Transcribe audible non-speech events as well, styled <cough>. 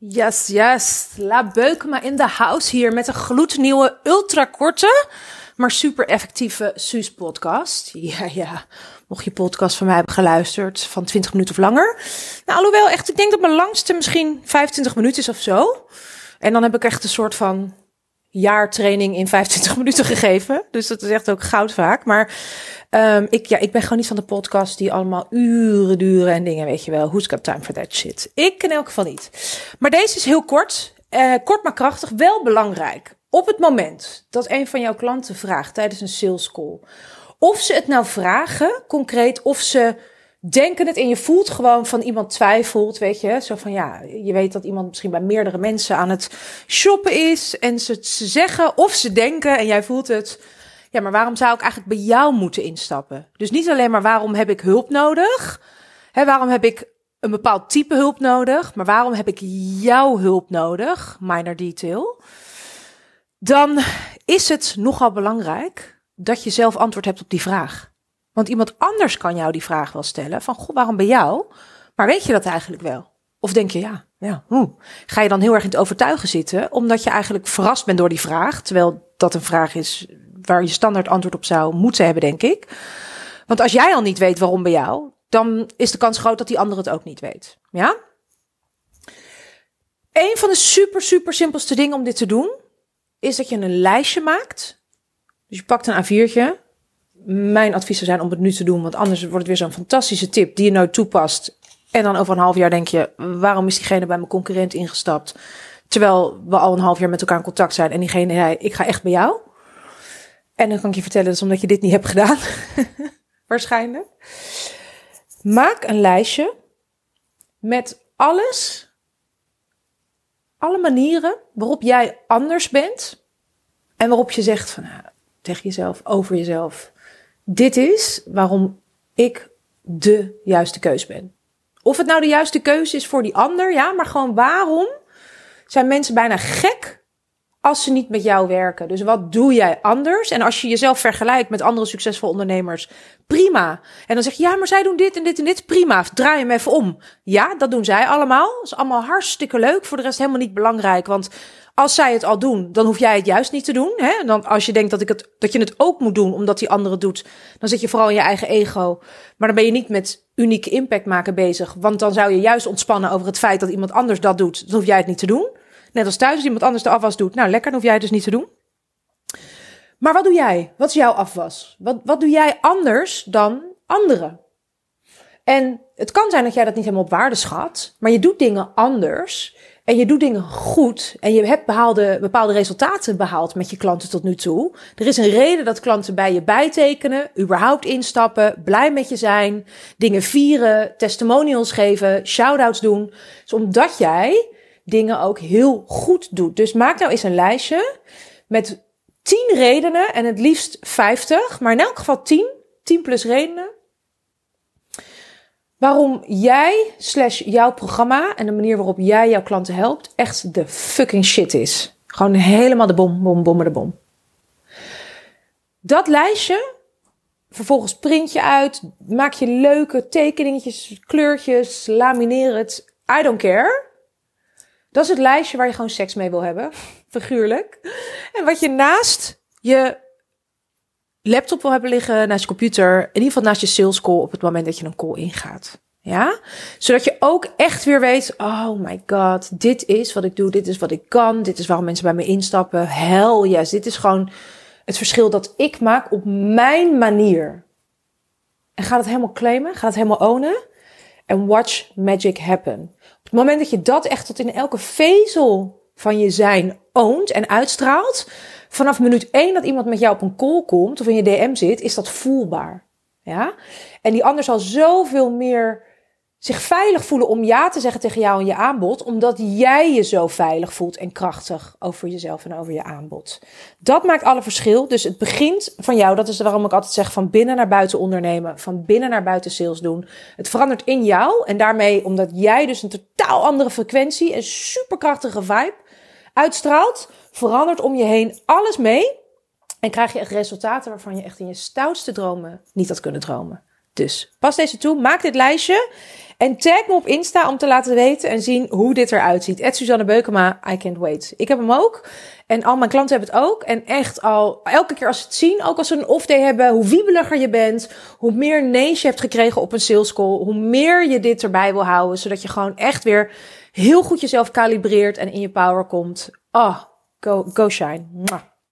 Yes, yes. La Beukema in de house hier met een gloednieuwe, ultrakorte, maar super effectieve Suus podcast. Ja, ja. Mocht je podcast van mij hebben geluisterd van 20 minuten of langer. Nou, alhoewel echt, ik denk dat mijn langste misschien 25 minuten is of zo. En dan heb ik echt een soort van jaartraining in 25 <laughs> minuten gegeven. Dus dat is echt ook goud vaak. Maar um, ik, ja, ik ben gewoon niet van de podcast die allemaal uren duren en dingen, weet je wel. Who's got time for that shit? Ik in elk geval niet. Maar deze is heel kort. Uh, kort maar krachtig. Wel belangrijk. Op het moment dat een van jouw klanten vraagt tijdens een sales call. Of ze het nou vragen, concreet, of ze denken het en je voelt gewoon van iemand twijfelt, weet je. Zo van ja, je weet dat iemand misschien bij meerdere mensen aan het shoppen is en ze, ze zeggen of ze denken en jij voelt het. Ja, maar waarom zou ik eigenlijk bij jou moeten instappen? Dus niet alleen maar waarom heb ik hulp nodig? Hè, waarom heb ik een bepaald type hulp nodig? Maar waarom heb ik jouw hulp nodig? Minor detail. Dan is het nogal belangrijk dat je zelf antwoord hebt op die vraag. Want iemand anders kan jou die vraag wel stellen: van goh, waarom bij jou? Maar weet je dat eigenlijk wel? Of denk je, ja, ja, hoe? Ga je dan heel erg in het overtuigen zitten, omdat je eigenlijk verrast bent door die vraag, terwijl dat een vraag is waar je standaard antwoord op zou moeten hebben, denk ik. Want als jij al niet weet waarom bij jou, dan is de kans groot dat die ander het ook niet weet. Ja? Een van de super, super simpelste dingen om dit te doen, is dat je een lijstje maakt. Dus je pakt een A4'tje, mijn adviezen zijn om het nu te doen, want anders wordt het weer zo'n fantastische tip die je nooit toepast. En dan over een half jaar denk je, waarom is diegene bij mijn concurrent ingestapt? Terwijl we al een half jaar met elkaar in contact zijn en diegene zei, ik ga echt bij jou. En dan kan ik je vertellen, dat is omdat je dit niet hebt gedaan. <laughs> Waarschijnlijk. Maak een lijstje met alles, alle manieren waarop jij anders bent. En waarop je zegt van, nou, tegen jezelf, over jezelf dit is waarom ik de juiste keus ben. Of het nou de juiste keuze is voor die ander, ja, maar gewoon waarom zijn mensen bijna gek als ze niet met jou werken? Dus wat doe jij anders? En als je jezelf vergelijkt met andere succesvolle ondernemers, prima. En dan zeg je, ja, maar zij doen dit en dit en dit, prima. Draai hem even om. Ja, dat doen zij allemaal. Dat is allemaal hartstikke leuk. Voor de rest helemaal niet belangrijk, want als zij het al doen, dan hoef jij het juist niet te doen. Hè? En dan als je denkt dat, ik het, dat je het ook moet doen omdat die andere het doet, dan zit je vooral in je eigen ego. Maar dan ben je niet met unieke impact maken bezig. Want dan zou je juist ontspannen over het feit dat iemand anders dat doet. Dan hoef jij het niet te doen. Net als thuis als iemand anders de afwas doet. Nou, lekker, dan hoef jij dus niet te doen. Maar wat doe jij? Wat is jouw afwas? Wat, wat doe jij anders dan anderen? En het kan zijn dat jij dat niet helemaal op waarde schat, maar je doet dingen anders en je doet dingen goed en je hebt behaalde, bepaalde resultaten behaald met je klanten tot nu toe. Er is een reden dat klanten bij je bijtekenen, überhaupt instappen, blij met je zijn, dingen vieren, testimonials geven, shout-outs doen. Dus omdat jij dingen ook heel goed doet. Dus maak nou eens een lijstje met 10 redenen en het liefst 50, maar in elk geval 10, 10 plus redenen waarom jij slash jouw programma en de manier waarop jij jouw klanten helpt echt de fucking shit is. Gewoon helemaal de bom, bom, bom, de bom. Dat lijstje, vervolgens print je uit, maak je leuke tekeningetjes, kleurtjes, lamineer het, I don't care. Dat is het lijstje waar je gewoon seks mee wil hebben, figuurlijk. En wat je naast je laptop wil hebben liggen, naast je computer, in ieder geval naast je sales call op het moment dat je een call ingaat. Ja, zodat je ook echt weer weet: oh my god, dit is wat ik doe, dit is wat ik kan, dit is waarom mensen bij me instappen. Hell yes, dit is gewoon het verschil dat ik maak op mijn manier. En ga het helemaal claimen, ga het helemaal ownen. En watch magic happen. Op het moment dat je dat echt tot in elke vezel van je zijn oont en uitstraalt, vanaf minuut één dat iemand met jou op een call komt of in je DM zit, is dat voelbaar. Ja? En die ander zal zoveel meer zich veilig voelen om ja te zeggen tegen jou en je aanbod, omdat jij je zo veilig voelt en krachtig over jezelf en over je aanbod. Dat maakt alle verschil. Dus het begint van jou. Dat is waarom ik altijd zeg van binnen naar buiten ondernemen, van binnen naar buiten sales doen. Het verandert in jou en daarmee omdat jij dus een totaal andere frequentie en superkrachtige vibe uitstraalt, verandert om je heen alles mee en krijg je echt resultaten waarvan je echt in je stoutste dromen niet had kunnen dromen. Dus pas deze toe, maak dit lijstje en tag me op Insta om te laten weten en zien hoe dit eruit ziet. Ed Suzanne Beukema, I can't wait. Ik heb hem ook. En al mijn klanten hebben het ook. En echt al, elke keer als ze het zien, ook als ze een off day hebben, hoe wiebeliger je bent, hoe meer nees je hebt gekregen op een sales call, hoe meer je dit erbij wil houden, zodat je gewoon echt weer heel goed jezelf kalibreert en in je power komt. Oh, go, go shine.